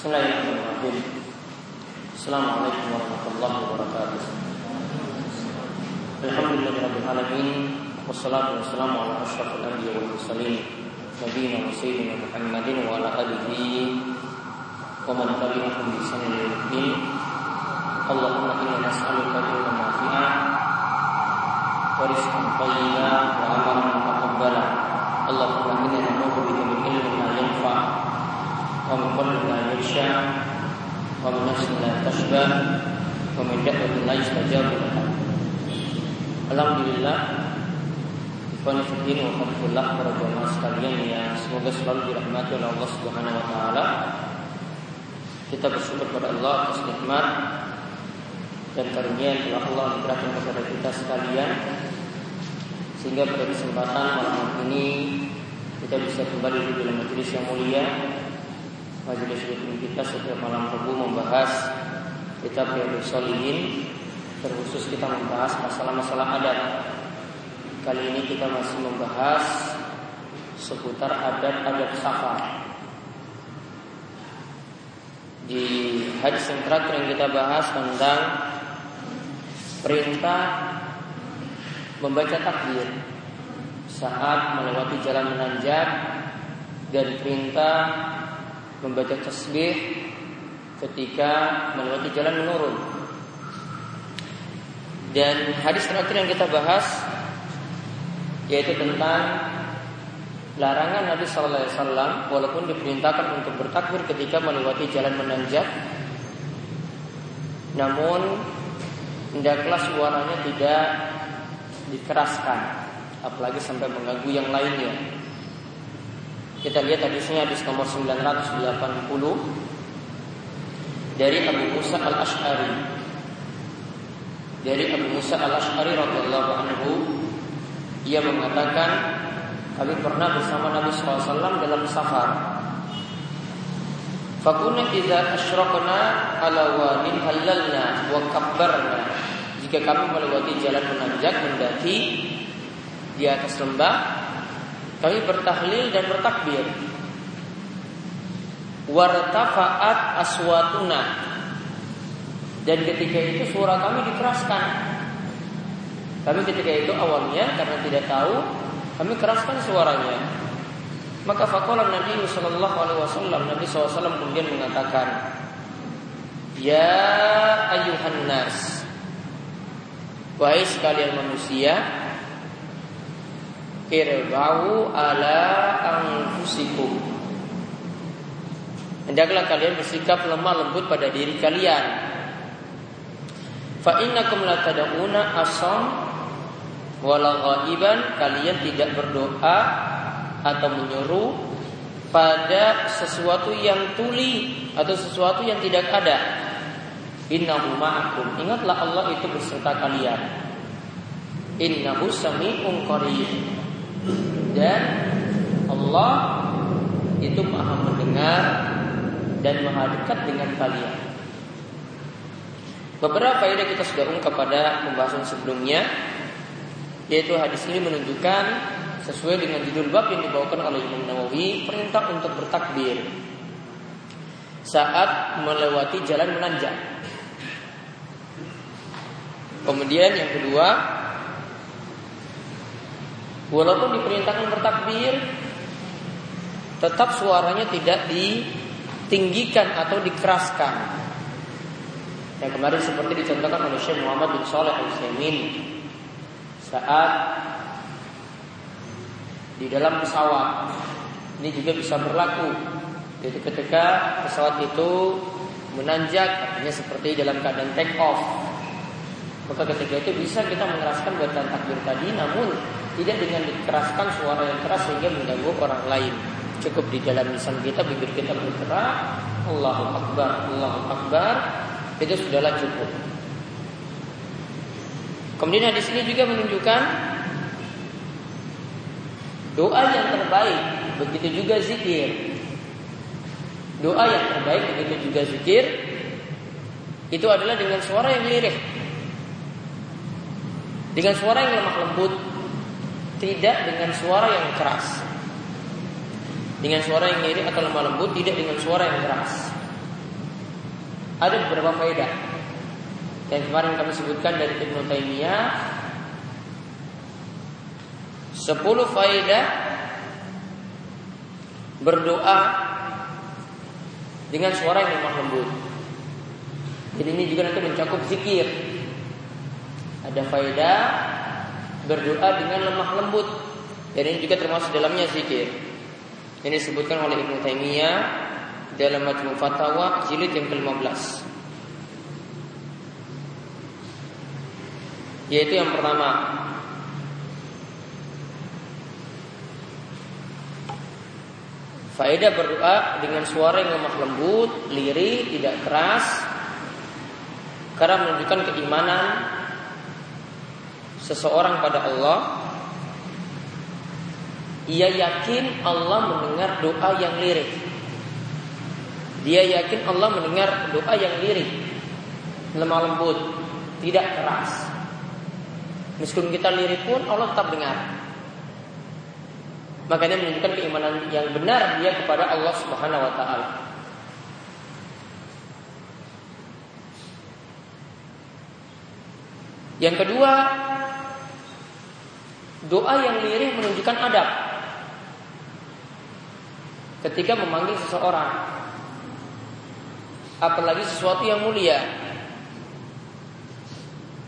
Bismillahirrahmanirrahim. Assalamualaikum warahmatullahi wabarakatuh. Alhamdulillahirabbil wassalatu wassalamu ala asyrafil anbiya'i wal mursalin nabiyina wa sayyidina Muhammadin wa ala alihi wa man tabi'ahum bi ihsan ila yaumil Allahumma inna nas'aluka ilman nafi'an wa rizqan thayyiban wa amalan mutaqabbalan. Allahumma inna na'udzu bika min ilmin la yanfa' ومن قلب لا يخشى ومن نفس لا تشبع ومن دعوة لا يستجاب لها Alhamdulillah Ikhwanifidin wa Fadfullah para jamaah sekalian yang semoga selalu dirahmati oleh Allah Subhanahu wa taala. Kita bersyukur kepada Allah atas nikmat dan karunia yang telah Allah berikan kepada kita sekalian sehingga pada kesempatan malam ini kita bisa kembali di dalam majelis yang mulia majelis rutin kita setiap malam Rabu membahas kitab Riyadhus Shalihin terkhusus kita membahas masalah-masalah adat. Kali ini kita masih membahas seputar adat-adat safar. Di hadis yang terakhir yang kita bahas tentang perintah membaca takbir saat melewati jalan menanjak dan perintah membaca tasbih ketika melewati jalan menurun. Dan hadis terakhir yang kita bahas yaitu tentang larangan Nabi Sallallahu Alaihi Wasallam walaupun diperintahkan untuk bertakbir ketika melewati jalan menanjak, namun hendaklah suaranya tidak dikeraskan, apalagi sampai mengganggu yang lainnya. Kita lihat hadisnya hadis nomor 980 dari Abu Musa al Ashari. Dari Abu Musa al Ashari radhiyallahu anhu, ia mengatakan kami pernah bersama Nabi SAW dalam safar. Fakuna idza asyraqna ala wadin halalna wa kabbarna. Jika kami melewati jalan menanjak mendaki di atas lembah, kami bertahlil dan bertakbir. Wartafa'at aswatuna. Dan ketika itu suara kami dikeraskan. Kami ketika itu awalnya karena tidak tahu, kami keraskan suaranya. Maka fakola Nabi Sallallahu Alaihi Wasallam Nabi SAW kemudian mengatakan, Ya ayuhan nas, wahai sekalian manusia, irbau ala anfusikum. Hendaklah kalian bersikap lemah lembut pada diri kalian. Fa innakum la tad'una asam wala ghaiban kalian tidak berdoa atau menyuruh pada sesuatu yang tuli atau sesuatu yang tidak ada. Innahu ma'akum. Ingatlah Allah itu beserta kalian. Innahu sami'un qarib dan Allah itu maha mendengar dan maha dekat dengan kalian. Beberapa faedah kita sudah ungkap pada pembahasan sebelumnya yaitu hadis ini menunjukkan sesuai dengan judul bab yang dibawakan oleh Imam Nawawi perintah untuk bertakbir saat melewati jalan menanjak. Kemudian yang kedua Walaupun diperintahkan bertakbir Tetap suaranya tidak ditinggikan atau dikeraskan. Yang kemarin seperti dicontohkan oleh Syekh Muhammad bin Saleh al Saat Di dalam pesawat. Ini juga bisa berlaku. Yaitu ketika pesawat itu menanjak Artinya seperti dalam keadaan take off. Maka ketika itu bisa kita mengeraskan bacaan takbir tadi Namun tidak dengan dikeraskan suara yang keras sehingga mengganggu orang lain. Cukup di dalam lisan kita, bibir kita bergerak, Allahu Akbar, Allahu Akbar, itu sudahlah cukup. Kemudian di sini juga menunjukkan doa yang terbaik, begitu juga zikir. Doa yang terbaik begitu juga zikir itu adalah dengan suara yang lirih. Dengan suara yang lemah lembut, tidak dengan suara yang keras. Dengan suara yang lirih atau lemah lembut, tidak dengan suara yang keras. ada beberapa faedah. Yang kemarin kami sebutkan dari Ibnu Taimiyah 10 faedah berdoa dengan suara yang lemah lembut. Jadi ini juga nanti mencakup zikir. Ada faedah berdoa dengan lemah lembut. Dan ini juga termasuk dalamnya zikir. Ini disebutkan oleh Ibnu Taimiyah dalam Majmu' Fatawa jilid yang ke-15. Yaitu yang pertama Faedah berdoa dengan suara yang lemah lembut, lirih, tidak keras Karena menunjukkan keimanan Seseorang pada Allah Ia yakin Allah mendengar doa yang lirih Dia yakin Allah mendengar doa yang lirih Lemah lembut Tidak keras Meskipun kita lirik pun Allah tetap dengar. Makanya menunjukkan keimanan yang benar dia kepada Allah Subhanahu wa taala. Yang kedua, doa yang lirih menunjukkan adab. Ketika memanggil seseorang, apalagi sesuatu yang mulia,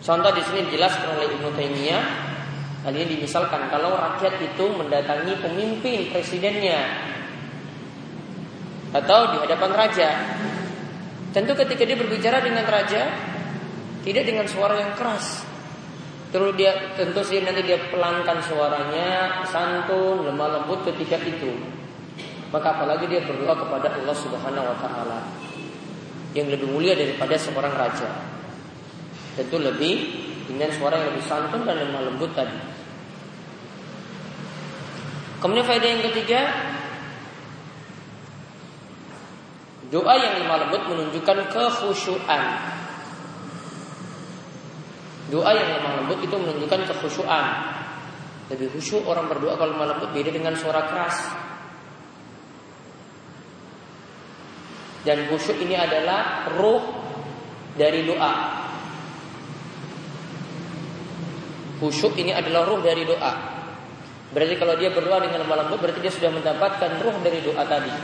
Contoh di sini dijelaskan oleh Ibnu Taimiyah. Hal ini dimisalkan kalau rakyat itu mendatangi pemimpin presidennya atau di hadapan raja. Tentu ketika dia berbicara dengan raja tidak dengan suara yang keras. Terus dia tentu sih nanti dia pelankan suaranya, santun, lemah lembut ketika itu. Maka apalagi dia berdoa kepada Allah Subhanahu wa taala yang lebih mulia daripada seorang raja. Tentu lebih dengan suara yang lebih santun dan lemah lembut tadi. Kemudian faedah yang ketiga, doa yang lemah lembut menunjukkan kekhusyuan. Doa yang lemah lembut itu menunjukkan kekhusyuan. Lebih khusyuk orang berdoa kalau lemah lembut beda dengan suara keras. Dan khusyuk ini adalah ruh dari doa. Khusyuk ini adalah ruh dari doa. Berarti kalau dia berdoa dengan lemah lembut berarti dia sudah mendapatkan ruh dari doa tadi.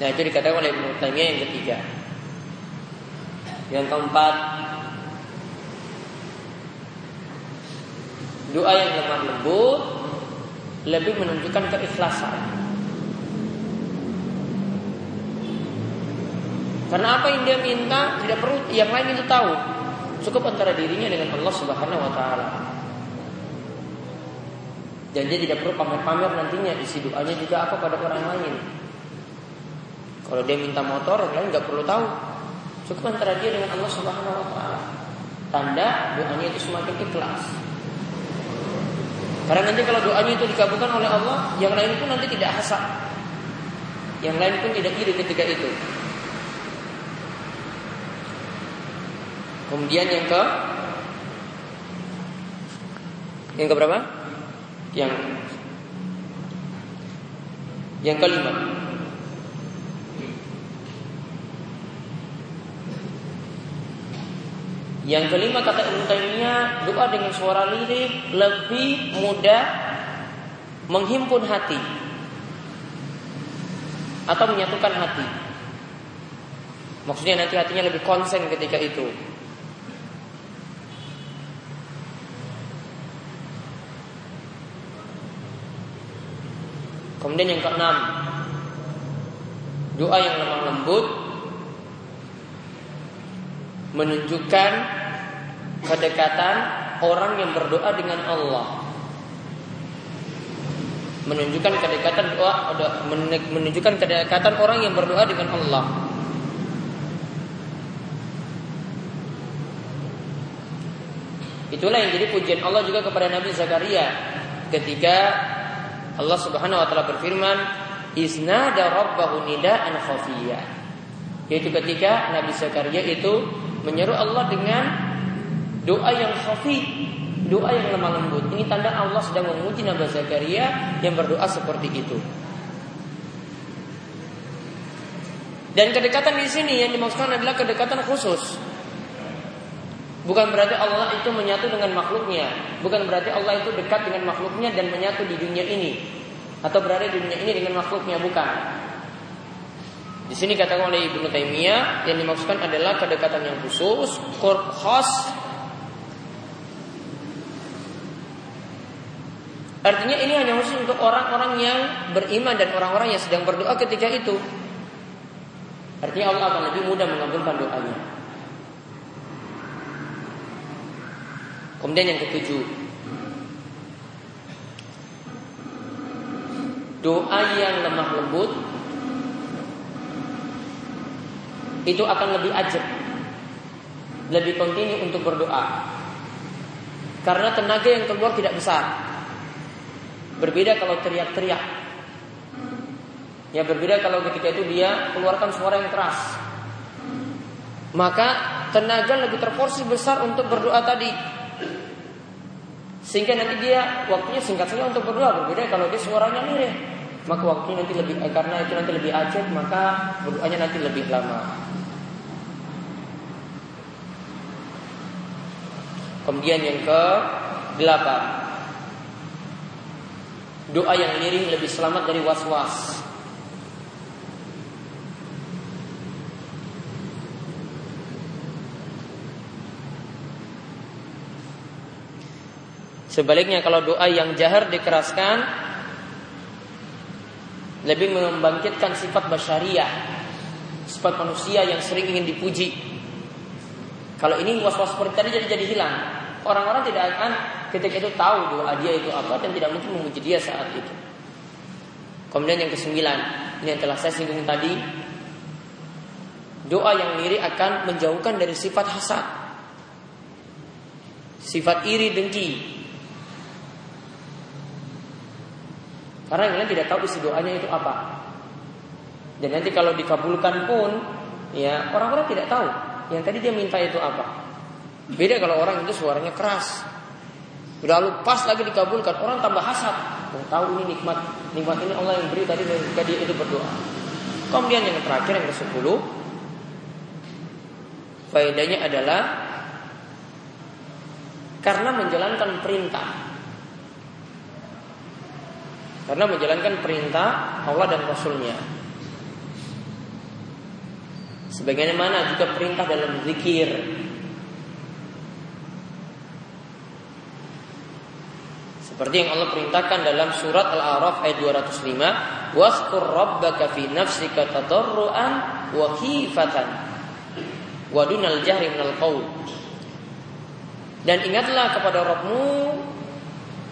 Nah itu dikatakan oleh Ibnu yang ketiga. Yang keempat, doa yang lemah lembut lebih menunjukkan keikhlasan. Karena apa yang dia minta tidak perlu yang lain itu tahu. Cukup antara dirinya dengan Allah Subhanahu wa taala. Dan dia tidak perlu pamer-pamer nantinya isi doanya juga apa pada orang lain. Kalau dia minta motor, yang lain nggak perlu tahu. Cukup antara dia dengan Allah Subhanahu wa taala. Tanda doanya itu semakin ikhlas. Karena nanti kalau doanya itu dikabulkan oleh Allah, yang lain pun nanti tidak hasad. Yang lain pun tidak iri ketika itu. Kemudian yang ke yang ke berapa? Yang yang kelima. Yang kelima kata Ibnu Taimiyah, doa dengan suara lirih lebih mudah menghimpun hati atau menyatukan hati. Maksudnya nanti hatinya lebih konsen ketika itu. Kemudian yang keenam, doa yang lemah lembut menunjukkan kedekatan orang yang berdoa dengan Allah. Menunjukkan kedekatan doa menunjukkan kedekatan orang yang berdoa dengan Allah. Itulah yang jadi pujian Allah juga kepada Nabi Zakaria ketika Allah Subhanahu wa taala berfirman, "Iznada rabbahu nidaan khafiyya." Yaitu ketika Nabi Zakaria itu menyeru Allah dengan doa yang khafi, doa yang lemah lembut. Ini tanda Allah sedang memuji Nabi Zakaria yang berdoa seperti itu. Dan kedekatan di sini yang dimaksudkan adalah kedekatan khusus. Bukan berarti Allah itu menyatu dengan makhluknya. Bukan berarti Allah itu dekat dengan makhluknya dan menyatu di dunia ini. Atau berada di dunia ini dengan makhluknya. Bukan. Di sini katakan oleh Ibnu Taimiyah yang dimaksudkan adalah kedekatan yang khusus, khas. Artinya ini hanya khusus untuk orang-orang yang beriman dan orang-orang yang sedang berdoa ketika itu. Artinya Allah akan lebih mudah mengabulkan doanya. Kemudian yang ketujuh Doa yang lemah lembut Itu akan lebih ajak Lebih kontinu untuk berdoa Karena tenaga yang keluar tidak besar Berbeda kalau teriak-teriak. Ya berbeda kalau ketika itu dia keluarkan suara yang keras. Maka tenaga lebih terporsi besar untuk berdoa tadi. Sehingga nanti dia waktunya singkat saja untuk berdoa. Berbeda kalau dia suaranya lirih. Maka waktunya nanti lebih eh, karena itu nanti lebih acet maka berdoanya nanti lebih lama. Kemudian yang ke delapan Doa yang lirih lebih selamat dari was-was Sebaliknya kalau doa yang jahar dikeraskan lebih membangkitkan sifat basyariah, sifat manusia yang sering ingin dipuji. Kalau ini was-was seperti tadi jadi jadi hilang. Orang-orang tidak akan ketika itu tahu doa dia itu apa dan tidak mungkin memuji dia saat itu. Kemudian yang kesembilan, ini yang telah saya singgung tadi, doa yang lirik akan menjauhkan dari sifat hasad, sifat iri dengki, Karena yang tidak tahu isi doanya itu apa. Dan nanti kalau dikabulkan pun, ya orang-orang tidak tahu yang tadi dia minta itu apa. Beda kalau orang itu suaranya keras. Lalu pas lagi dikabulkan, orang tambah hasad. Oh, tahu ini nikmat, nikmat ini Allah yang beri tadi ketika dia itu berdoa. Kemudian yang terakhir yang ke-10 Faedahnya adalah Karena menjalankan perintah karena menjalankan perintah Allah dan Rasulnya. Sebagaimana juga perintah dalam zikir. Seperti yang Allah perintahkan dalam surat Al-A'raf ayat 205, "Wasqur rabbaka fi nafsika tadarruan wa khifatan wa dunal jahri minal qaul." Dan ingatlah kepada Rabbmu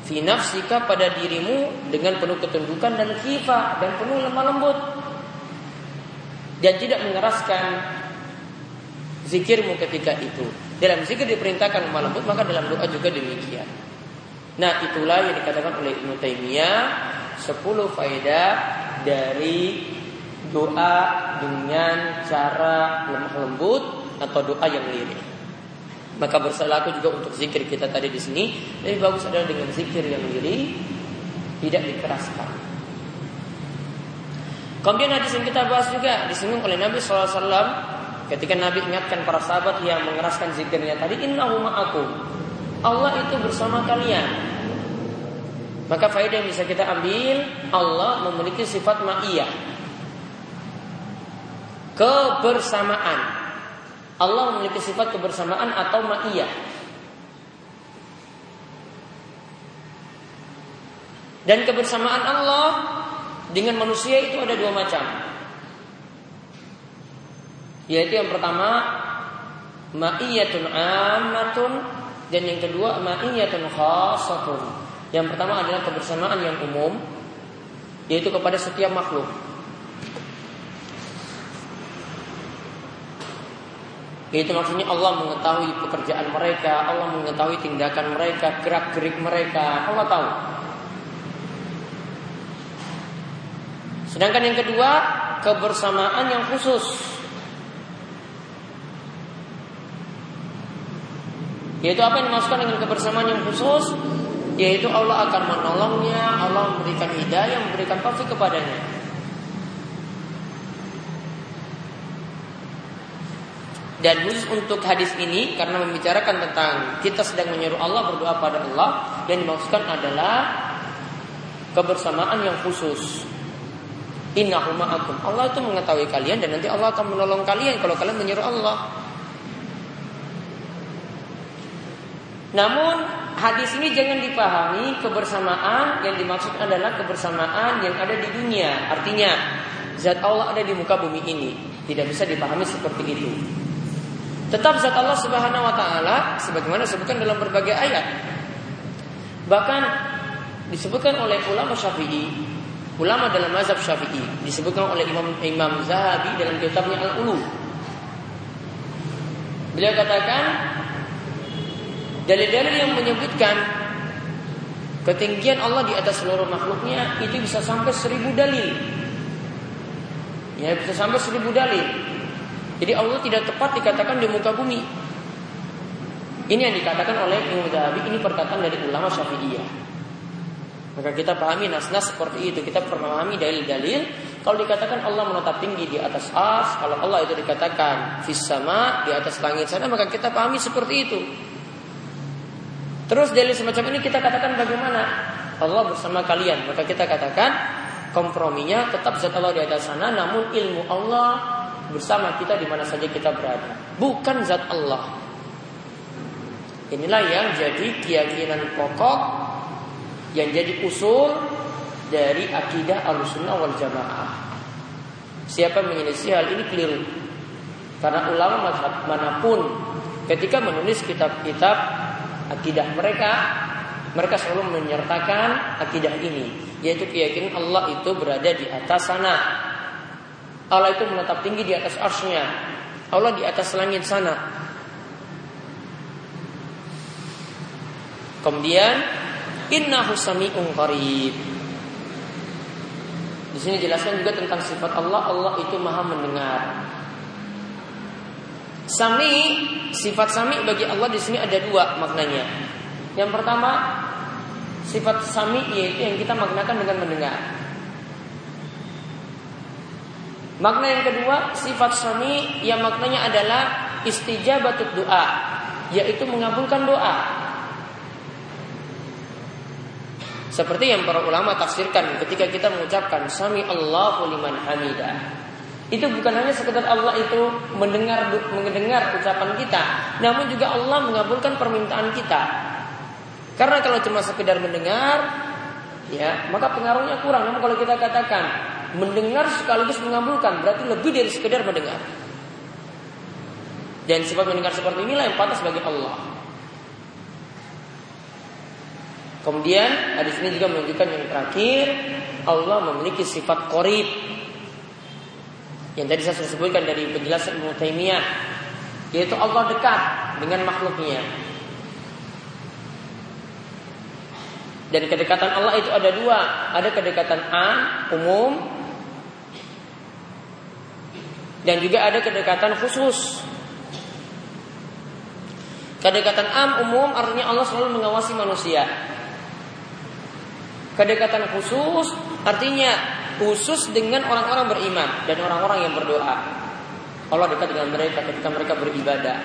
fi nafsika pada dirimu dengan penuh ketundukan dan khifah dan penuh lemah lembut dan tidak mengeraskan zikirmu ketika itu. Dalam zikir diperintahkan lemah lembut maka dalam doa juga demikian. Nah, itulah yang dikatakan oleh Ibnu Taimiyah 10 faedah dari doa dengan cara lemah lembut atau doa yang lirik. Maka bersalahku juga untuk zikir kita tadi di sini. Lebih bagus adalah dengan zikir yang diri tidak dikeraskan. Kemudian hadis yang kita bahas juga disinggung oleh Nabi SAW ketika Nabi ingatkan para sahabat yang mengeraskan zikirnya tadi Innahu ma'akum Allah itu bersama kalian maka faedah yang bisa kita ambil Allah memiliki sifat ma'iyah kebersamaan Allah memiliki sifat kebersamaan atau ma'iyah. Dan kebersamaan Allah dengan manusia itu ada dua macam. Yaitu yang pertama ma'iyatun ammatun dan yang kedua ma'iyatun khasatun. Yang pertama adalah kebersamaan yang umum yaitu kepada setiap makhluk. Itu maksudnya Allah mengetahui pekerjaan mereka, Allah mengetahui tindakan mereka, gerak-gerik mereka, Allah tahu. Sedangkan yang kedua, kebersamaan yang khusus. Yaitu apa yang dimaksudkan dengan kebersamaan yang khusus? Yaitu Allah akan menolongnya, Allah memberikan hidayah, memberikan taufik kepadanya. Dan khusus untuk hadis ini karena membicarakan tentang kita sedang menyuruh Allah berdoa pada Allah dan dimaksudkan adalah kebersamaan yang khusus. Innahu ma'akum. Allah itu mengetahui kalian dan nanti Allah akan menolong kalian kalau kalian menyuruh Allah. Namun hadis ini jangan dipahami kebersamaan yang dimaksud adalah kebersamaan yang ada di dunia. Artinya zat Allah ada di muka bumi ini. Tidak bisa dipahami seperti itu. Tetap zat Allah Subhanahu wa taala sebagaimana disebutkan dalam berbagai ayat. Bahkan disebutkan oleh ulama Syafi'i, ulama dalam mazhab Syafi'i, disebutkan oleh Imam Imam Zahabi dalam kitabnya Al-Ulu. Beliau katakan dalil-dalil yang menyebutkan ketinggian Allah di atas seluruh makhluknya itu bisa sampai seribu dalil. Ya bisa sampai seribu dalil. Jadi Allah tidak tepat dikatakan di muka bumi. Ini yang dikatakan oleh Imam Zahabi ini perkataan dari ulama Syafi'iyah. Maka kita pahami nas-nas seperti itu. Kita memahami dalil-dalil. Kalau dikatakan Allah menetap tinggi di atas ars, kalau Allah itu dikatakan fis di atas langit sana, maka kita pahami seperti itu. Terus dalil semacam ini kita katakan bagaimana? Allah bersama kalian. Maka kita katakan komprominya tetap zat Allah di atas sana, namun ilmu Allah bersama kita di mana saja kita berada. Bukan zat Allah. Inilah yang jadi keyakinan pokok yang jadi usul dari akidah al-sunnah wal jamaah. Siapa menyelisih hal ini keliru. Karena ulama mana pun ketika menulis kitab-kitab akidah mereka, mereka selalu menyertakan akidah ini, yaitu keyakinan Allah itu berada di atas sana, Allah itu menetap tinggi di atas arsnya. Allah di atas langit sana. Kemudian innahu sami'un qarib. Di sini jelaskan juga tentang sifat Allah. Allah itu maha mendengar. Sami, sifat sami bagi Allah di sini ada dua maknanya. Yang pertama, sifat sami yaitu yang kita maknakan dengan mendengar. Makna yang kedua, sifat sami yang maknanya adalah istijabatut doa, yaitu mengabulkan doa. Seperti yang para ulama tafsirkan ketika kita mengucapkan sami Allahu liman hamidah. Itu bukan hanya sekedar Allah itu mendengar mendengar ucapan kita, namun juga Allah mengabulkan permintaan kita. Karena kalau cuma sekedar mendengar, ya maka pengaruhnya kurang. Namun kalau kita katakan mendengar sekaligus mengabulkan berarti lebih dari sekedar mendengar. Dan sifat mendengar seperti inilah yang pantas bagi Allah. Kemudian hadis ini juga menunjukkan yang terakhir Allah memiliki sifat korib yang tadi saya sebutkan dari penjelasan Ibnu Taimiyah yaitu Allah dekat dengan makhluknya. Dan kedekatan Allah itu ada dua, ada kedekatan A umum dan juga ada kedekatan khusus. Kedekatan am umum artinya Allah selalu mengawasi manusia. Kedekatan khusus artinya khusus dengan orang-orang beriman dan orang-orang yang berdoa. Allah dekat dengan mereka ketika mereka beribadah.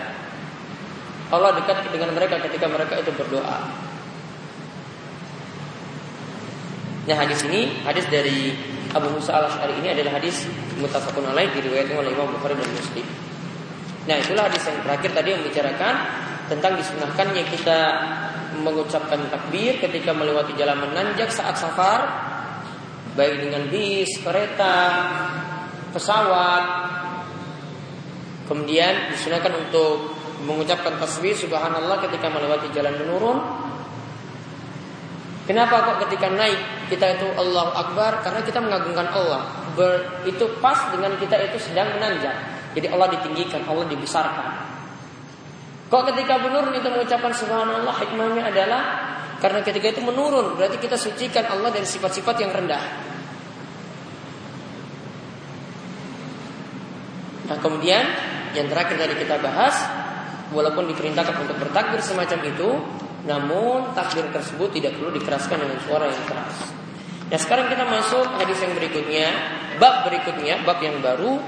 Allah dekat dengan mereka ketika mereka itu berdoa. Nah hadis ini hadis dari Abu Musa al Ashari ini adalah hadis mutafakun alaih diriwayatkan oleh Imam Bukhari dan Muslim. Nah itulah hadis yang terakhir tadi yang membicarakan tentang disunahkannya kita mengucapkan takbir ketika melewati jalan menanjak saat safar, baik dengan bis, kereta, pesawat. Kemudian disunahkan untuk mengucapkan tasbih subhanallah ketika melewati jalan menurun Kenapa kok ketika naik kita itu Allah Akbar? Karena kita mengagungkan Allah. Ber, itu pas dengan kita itu sedang menanjak. Jadi Allah ditinggikan, Allah dibesarkan. Kok ketika menurun itu mengucapkan subhanallah hikmahnya adalah karena ketika itu menurun berarti kita sucikan Allah dari sifat-sifat yang rendah. Nah kemudian yang terakhir tadi kita bahas walaupun diperintahkan untuk bertakbir semacam itu namun takbir tersebut tidak perlu dikeraskan dengan suara yang keras. Nah sekarang kita masuk hadis yang berikutnya, bab berikutnya, bab yang baru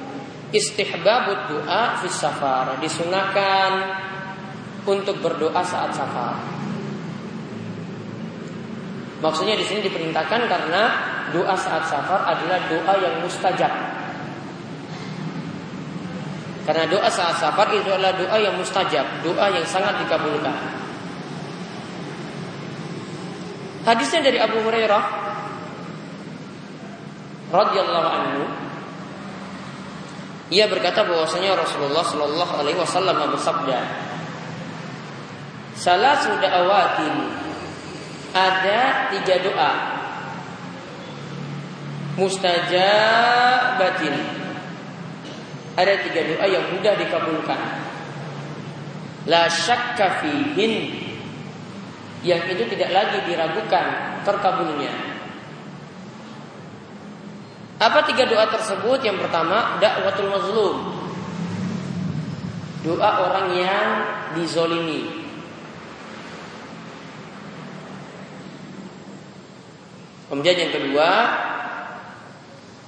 istihbabud doa fi safar disunahkan untuk berdoa saat safar. Maksudnya di sini diperintahkan karena doa saat safar adalah doa yang mustajab. Karena doa saat safar itu adalah doa yang mustajab, doa yang sangat dikabulkan. Hadisnya dari Abu Hurairah radhiyallahu anhu ia berkata bahwasanya Rasulullah Shallallahu alaihi wasallam bersabda Salah sudah awatin ada tiga doa. Mustajabatin. Ada tiga doa yang mudah dikabulkan. La syakka fihin. Yang itu tidak lagi diragukan terkabulnya. Apa tiga doa tersebut? Yang pertama dakwatul mazlum. Doa orang yang dizolimi Kemudian yang kedua,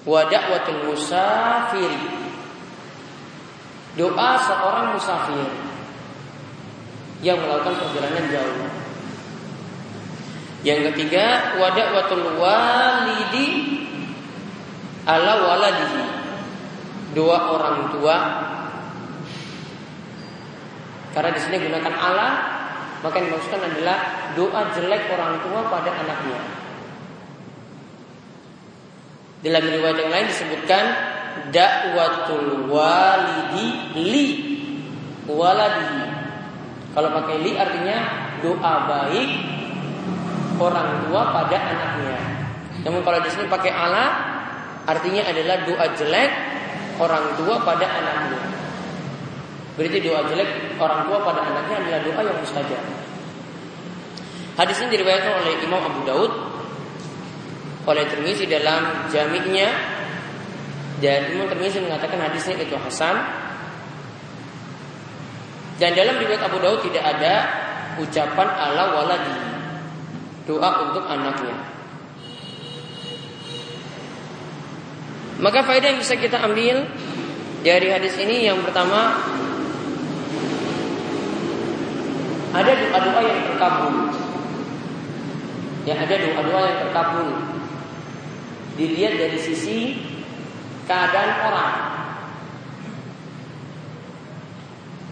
wada'watul musafir. Doa seorang musafir yang melakukan perjalanan jauh. Yang ketiga, wada'watul walidi ala waladihi. Doa orang tua karena di sini gunakan Allah, maka yang dimaksudkan adalah doa jelek orang tua pada anaknya. Dalam riwayat yang lain disebutkan dakwatul walidi li waladihi. Kalau pakai li artinya doa baik orang tua pada anaknya. Namun kalau di sini pakai ala artinya adalah doa jelek orang tua pada anaknya. Berarti doa jelek orang tua pada anaknya adalah doa yang mustajab. Hadis ini diriwayatkan oleh Imam Abu Daud oleh Tirmizi dalam jamiknya. Dan Imam Tirmizi mengatakan hadisnya itu hasan. Dan dalam riwayat Abu Daud tidak ada ucapan ala waladi. Doa untuk anaknya. Maka faedah yang bisa kita ambil dari hadis ini yang pertama ada doa-doa yang terkabul. Ya ada doa-doa yang terkabul dilihat dari sisi keadaan orang.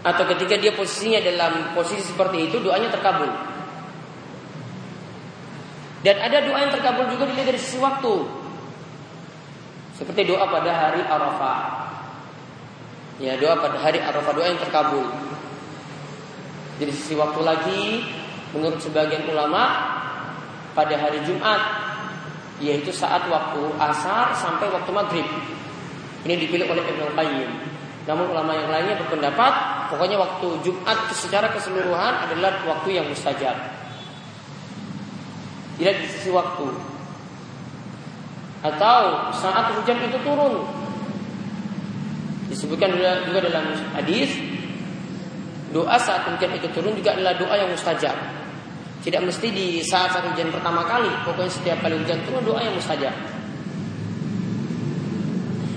Atau ketika dia posisinya dalam posisi seperti itu doanya terkabul. Dan ada doa yang terkabul juga dilihat dari sisi waktu. Seperti doa pada hari Arafah. Ya doa pada hari Arafah doa yang terkabul. Dari sisi waktu lagi menurut sebagian ulama pada hari Jumat yaitu saat waktu asar sampai waktu maghrib. Ini dipilih oleh Ibnu Qayyim. Namun ulama yang lainnya berpendapat pokoknya waktu Jumat secara keseluruhan adalah waktu yang mustajab. Tidak di sisi waktu. Atau saat hujan itu turun. Disebutkan juga dalam hadis doa saat hujan itu turun juga adalah doa yang mustajab. Tidak mesti di saat saat hujan pertama kali, pokoknya setiap kali hujan turun doa yang mustajab.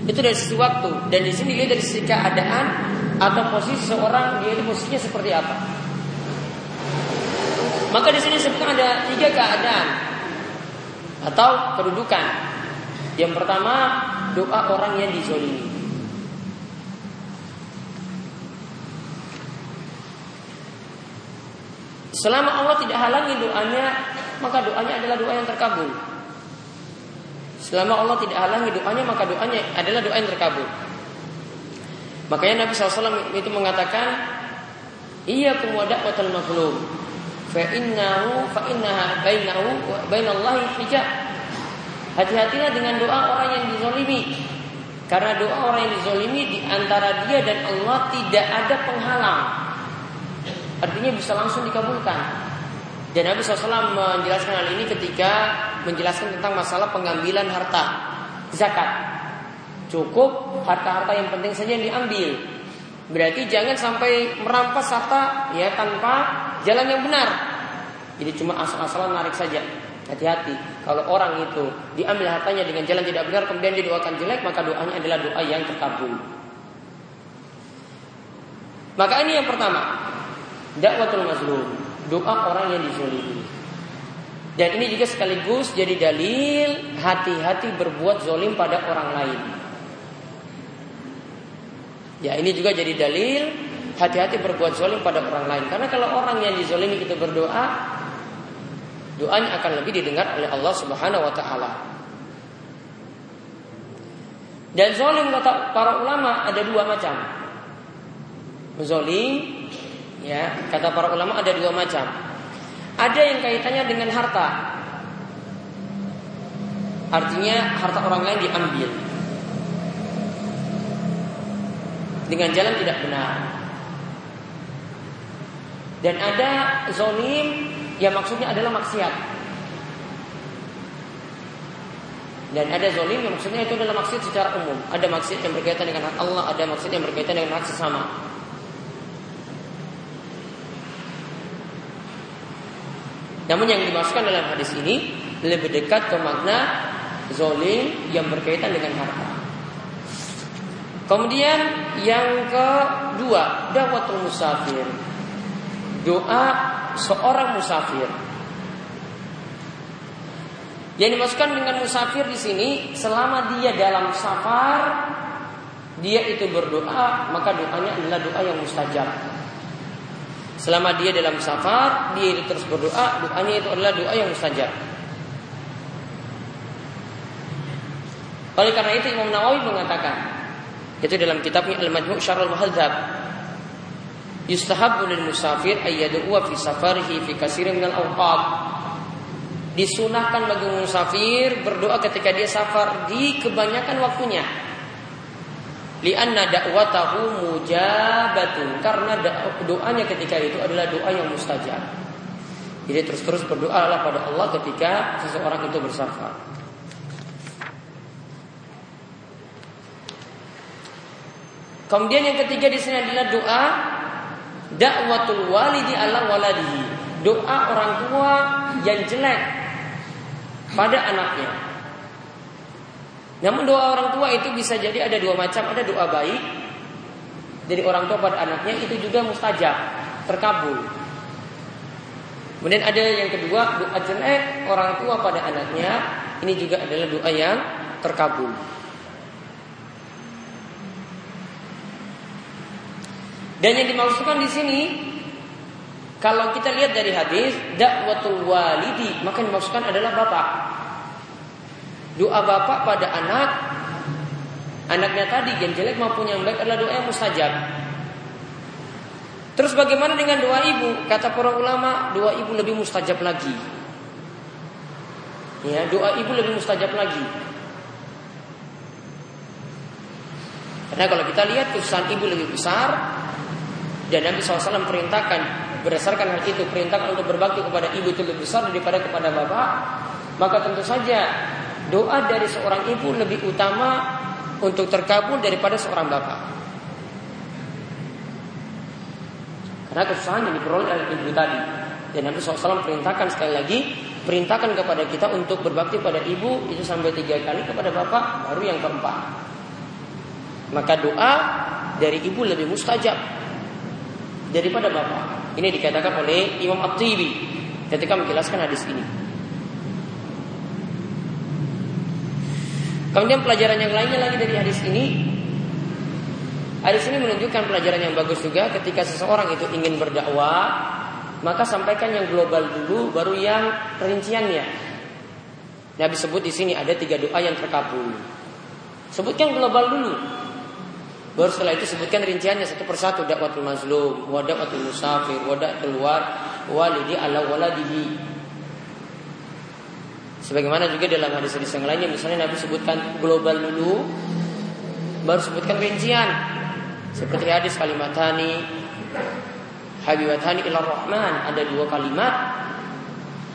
Itu dari sisi waktu dan di sini dia dari sisi keadaan atau posisi seorang dia itu posisinya seperti apa. Maka di sini sebutkan ada tiga keadaan atau kedudukan. Yang pertama doa orang yang dizolimi. Selama Allah tidak halangi doanya, maka doanya adalah doa yang terkabul. Selama Allah tidak halangi doanya, maka doanya adalah doa yang terkabul. Makanya Nabi SAW itu mengatakan, Iya kemuadak watal makhluk. Fa innahu fa innaha bainahu wa bainallahi hijab. Hati-hatilah dengan doa orang yang dizolimi. Karena doa orang yang dizolimi di antara dia dan Allah tidak ada penghalang. Artinya bisa langsung dikabulkan. Dan Nabi SAW menjelaskan hal ini ketika menjelaskan tentang masalah pengambilan harta zakat. Cukup harta-harta yang penting saja yang diambil. Berarti jangan sampai merampas harta ya tanpa jalan yang benar. Jadi cuma asal-asalan narik saja. Hati-hati. Kalau orang itu diambil hartanya dengan jalan tidak benar kemudian didoakan jelek maka doanya adalah doa yang terkabul. Maka ini yang pertama, dakwatul mazlum, doa orang yang dizolimi. Dan ini juga sekaligus jadi dalil hati-hati berbuat zolim pada orang lain. Ya ini juga jadi dalil hati-hati berbuat zolim pada orang lain. Karena kalau orang yang dizolimi itu berdoa, doanya akan lebih didengar oleh Allah Subhanahu wa taala. Dan zolim kata para ulama ada dua macam. Zolim, ya kata para ulama ada dua macam. Ada yang kaitannya dengan harta. Artinya harta orang lain diambil dengan jalan tidak benar. Dan ada zolim yang maksudnya adalah maksiat. Dan ada zolim yang maksudnya itu adalah maksiat secara umum. Ada maksiat yang berkaitan dengan hak Allah, ada maksiat yang berkaitan dengan hak sesama. Namun yang dimaksudkan dalam hadis ini lebih dekat ke makna zolim yang berkaitan dengan harta. Kemudian yang kedua, dakwatul musafir. Doa seorang musafir. Yang dimasukkan dengan musafir di sini selama dia dalam safar dia itu berdoa maka doanya adalah doa yang mustajab. Selama dia dalam safar dia itu terus berdoa doanya itu adalah doa yang mustajab. Oleh karena itu Imam Nawawi mengatakan itu dalam kitabnya Al-Majmu' Syarul Muhadzab Yustahabbu lil musafir ayyad'uwa fi safarihi fi katsirin minal awqat. Disunahkan bagi musafir berdoa ketika dia safar di kebanyakan waktunya. Lianna da'watahu mujabatun karena doanya ketika itu adalah doa yang mustajab. Jadi terus-terus berdoalah pada Allah ketika seseorang itu bersafar. Kemudian yang ketiga di sini adalah doa dakwatul walidi ala waladihi. Doa orang tua yang jelek pada anaknya. Namun doa orang tua itu bisa jadi ada dua macam, ada doa baik dari orang tua pada anaknya itu juga mustajab, terkabul. Kemudian ada yang kedua doa jelek orang tua pada anaknya, ini juga adalah doa yang terkabul. Dan yang dimaksudkan di sini kalau kita lihat dari hadis dakwatul walidi maka dimaksudkan adalah bapak. Doa bapak pada anak anaknya tadi yang jelek maupun yang baik adalah doa yang mustajab. Terus bagaimana dengan doa ibu? Kata para ulama, doa ibu lebih mustajab lagi. Ya, doa ibu lebih mustajab lagi. Karena kalau kita lihat kesusahan ibu lebih besar, dan Nabi SAW perintahkan berdasarkan hal itu perintahkan untuk berbakti kepada ibu itu lebih besar daripada kepada bapak. Maka tentu saja doa dari seorang ibu lebih utama untuk terkabul daripada seorang bapak. Karena kesusahan yang diperoleh oleh ibu tadi. Dan Nabi SAW perintahkan sekali lagi perintahkan kepada kita untuk berbakti pada ibu itu sampai tiga kali kepada bapak baru yang keempat. Maka doa dari ibu lebih mustajab daripada bapak. Ini dikatakan oleh Imam At-Tibi ketika menjelaskan hadis ini. Kemudian pelajaran yang lainnya lagi dari hadis ini Hadis ini menunjukkan pelajaran yang bagus juga ketika seseorang itu ingin berdakwah, maka sampaikan yang global dulu baru yang rinciannya. Nabi sebut di sini ada tiga doa yang terkabul. Sebutkan global dulu. Baru setelah itu sebutkan rinciannya satu persatu dakwatul mazlum, wa dakwatul musafir, wa keluar walidi ala waladihi. Sebagaimana juga dalam hadis-hadis yang lainnya misalnya Nabi sebutkan global dulu baru sebutkan rincian. Seperti hadis kalimatani Habibatani ila Rahman ada dua kalimat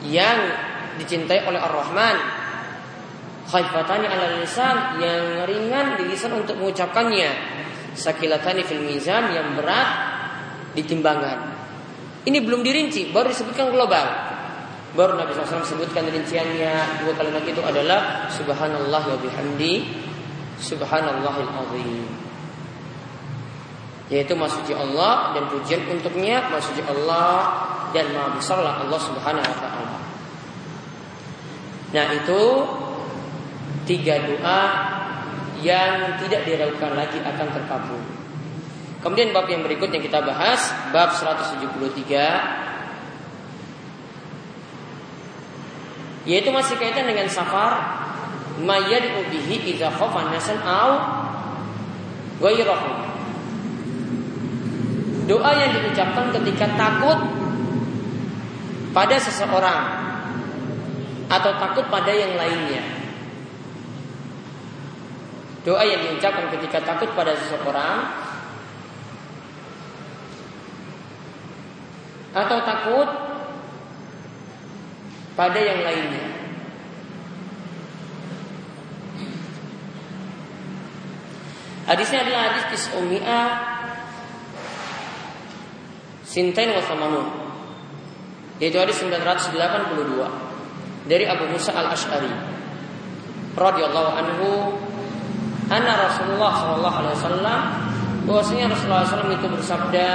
yang dicintai oleh Ar-Rahman Khaifatani ala lisan yang ringan di lisan untuk mengucapkannya sakilatani fil mizan yang berat di timbangan. Ini belum dirinci, baru disebutkan global. Baru Nabi SAW sebutkan rinciannya dua kalimat itu adalah Subhanallah wa bihamdi Subhanallahil azim. yaitu maksudnya Allah dan pujian untuknya maksudnya Allah dan maha besarlah Allah Subhanahu wa taala. Nah, itu tiga doa yang tidak diragukan lagi akan terkabul. Kemudian bab yang berikut yang kita bahas, bab 173 yaitu masih kaitan dengan safar mayad ubihi idza khafa nasan au ghairahu. Doa yang diucapkan ketika takut pada seseorang atau takut pada yang lainnya. Doa yang diucapkan ketika takut pada seseorang atau takut pada yang lainnya. Hadisnya adalah hadis Tis'umia Sintain wa Samanun Yaitu hadis 982 Dari Abu Musa al-Ash'ari. Radhiyallahu anhu Anna Rasulullah sallallahu alaihi wasallam bahwasanya Rasulullah SAW itu bersabda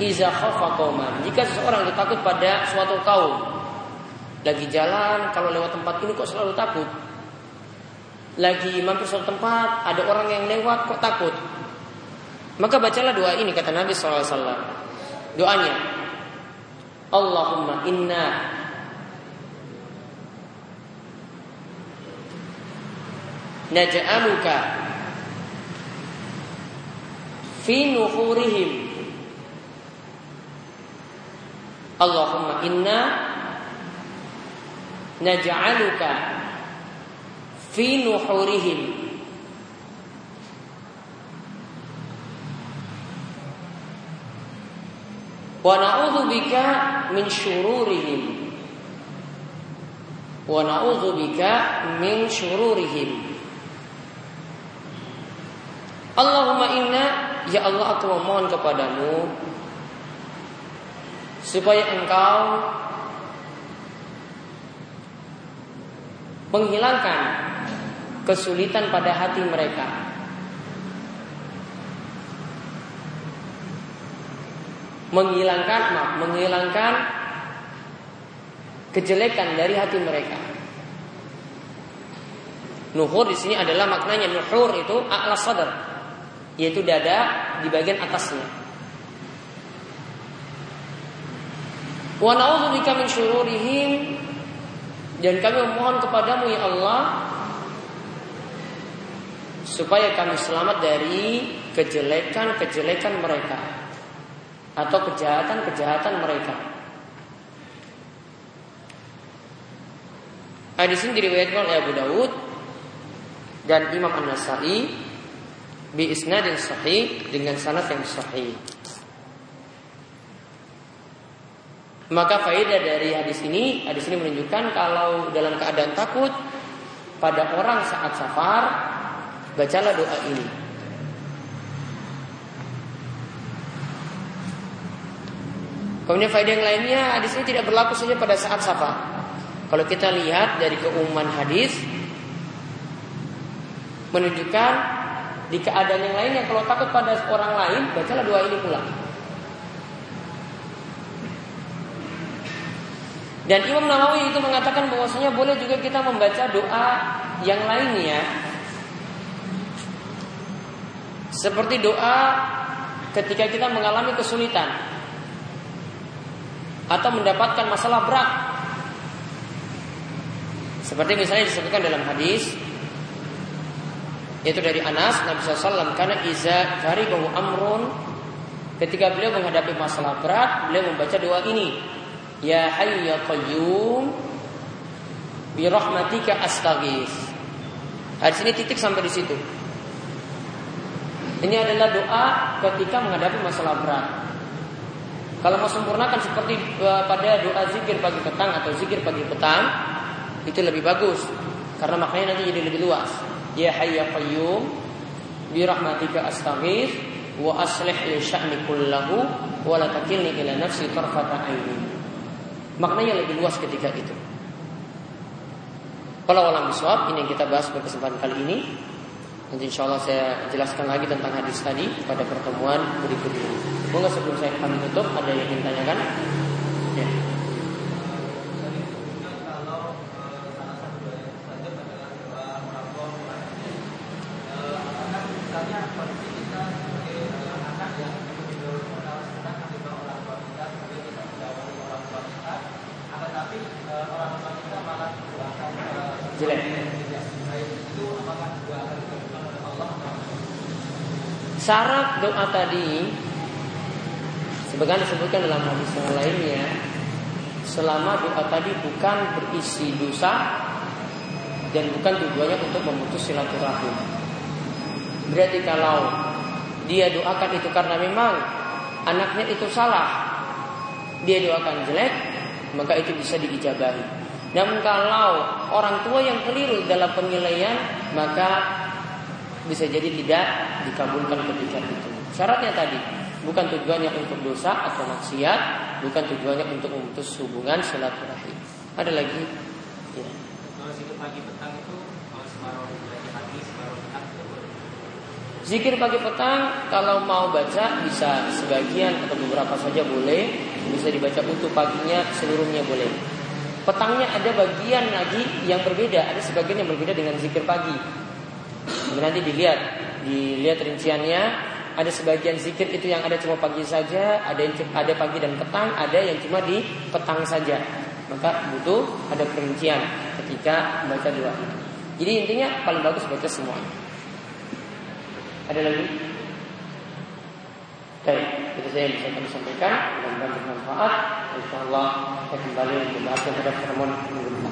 Iza qauman. Jika seseorang itu takut pada suatu kaum Lagi jalan Kalau lewat tempat ini kok selalu takut? Lagi mampir suatu tempat Ada orang yang lewat kok takut? Maka bacalah doa ini kata Nabi SAW Doanya Allahumma inna Naj'aluka Fi nuhurihim. Allahumma inna naj'aluka fi nuhurihim. Wa na'udzu bika min syururihim. Wa na'udzu bika min syururihim. Allahumma inna ya Allah aku memohon kepadamu supaya engkau menghilangkan kesulitan pada hati mereka. Menghilangkan maaf, menghilangkan kejelekan dari hati mereka. Nuhur di sini adalah maknanya nuhur itu a'la sadar, yaitu dada di bagian atasnya. Wa na'udzubika min syururihim dan kami memohon kepadamu ya Allah supaya kami selamat dari kejelekan-kejelekan mereka atau kejahatan-kejahatan mereka. Hadis ini diriwayatkan oleh Abu Dawud dan Imam An-Nasai bi isnadin sahih dengan sanad yang sahih. Maka faedah dari hadis ini, hadis ini menunjukkan kalau dalam keadaan takut pada orang saat safar, bacalah doa ini. Kemudian faedah yang lainnya, hadis ini tidak berlaku saja pada saat safar. Kalau kita lihat dari keumuman hadis, menunjukkan di keadaan yang lainnya kalau takut pada orang lain, bacalah doa ini pula. Dan Imam Nawawi itu mengatakan bahwasanya boleh juga kita membaca doa yang lainnya. Seperti doa ketika kita mengalami kesulitan. Atau mendapatkan masalah berat. Seperti misalnya disebutkan dalam hadis yaitu dari Anas Nabi SAW karena iza bahwa amrun ketika beliau menghadapi masalah berat beliau membaca doa ini Ya Hayyu ya Qayyum bi rahmatika astaghis. Hadis ini titik sampai di situ. Ini adalah doa ketika menghadapi masalah berat. Kalau mau sempurnakan seperti e, pada doa zikir pagi petang atau zikir pagi petang, itu lebih bagus karena maknanya nanti jadi lebih luas. Ya Hayyu ya Qayyum bi rahmatika astaghis wa aslih li sya'ni kullahu wa la takilni ila nafsi tarfata aini. Maknanya lebih luas ketika itu. Kalau alam biswab ini yang kita bahas pada kesempatan kali ini. Nanti insya Allah saya jelaskan lagi tentang hadis tadi pada pertemuan berikutnya. Monggo sebelum saya kami tutup ada yang ingin tanyakan? Ya. Doa tadi sebagaimana disebutkan dalam hadis yang lainnya selama doa tadi bukan berisi dosa dan bukan tujuannya untuk memutus silaturahim. Berarti kalau dia doakan itu karena memang anaknya itu salah, dia doakan jelek, maka itu bisa diijabahi. Namun kalau orang tua yang keliru dalam penilaian, maka bisa jadi tidak dikabulkan ketika itu. Syaratnya tadi bukan tujuannya untuk dosa atau maksiat, bukan tujuannya untuk memutus hubungan silaturahim. Ada lagi? Ya. Zikir pagi petang kalau mau baca bisa sebagian atau beberapa saja boleh, bisa dibaca untuk paginya seluruhnya boleh. Petangnya ada bagian lagi yang berbeda, ada sebagian yang berbeda dengan zikir pagi. Nanti dilihat, dilihat rinciannya. Ada sebagian zikir itu yang ada cuma pagi saja, ada yang ada pagi dan petang, ada yang cuma di petang saja. Maka butuh ada perincian ketika membaca doa. Jadi intinya paling bagus baca semuanya. Ada lagi? Baik, itu saya yang bisa kami sampaikan. Mudah-mudahan bermanfaat. Insya Allah kita kembali membahas terhadap pertemuan minggu depan.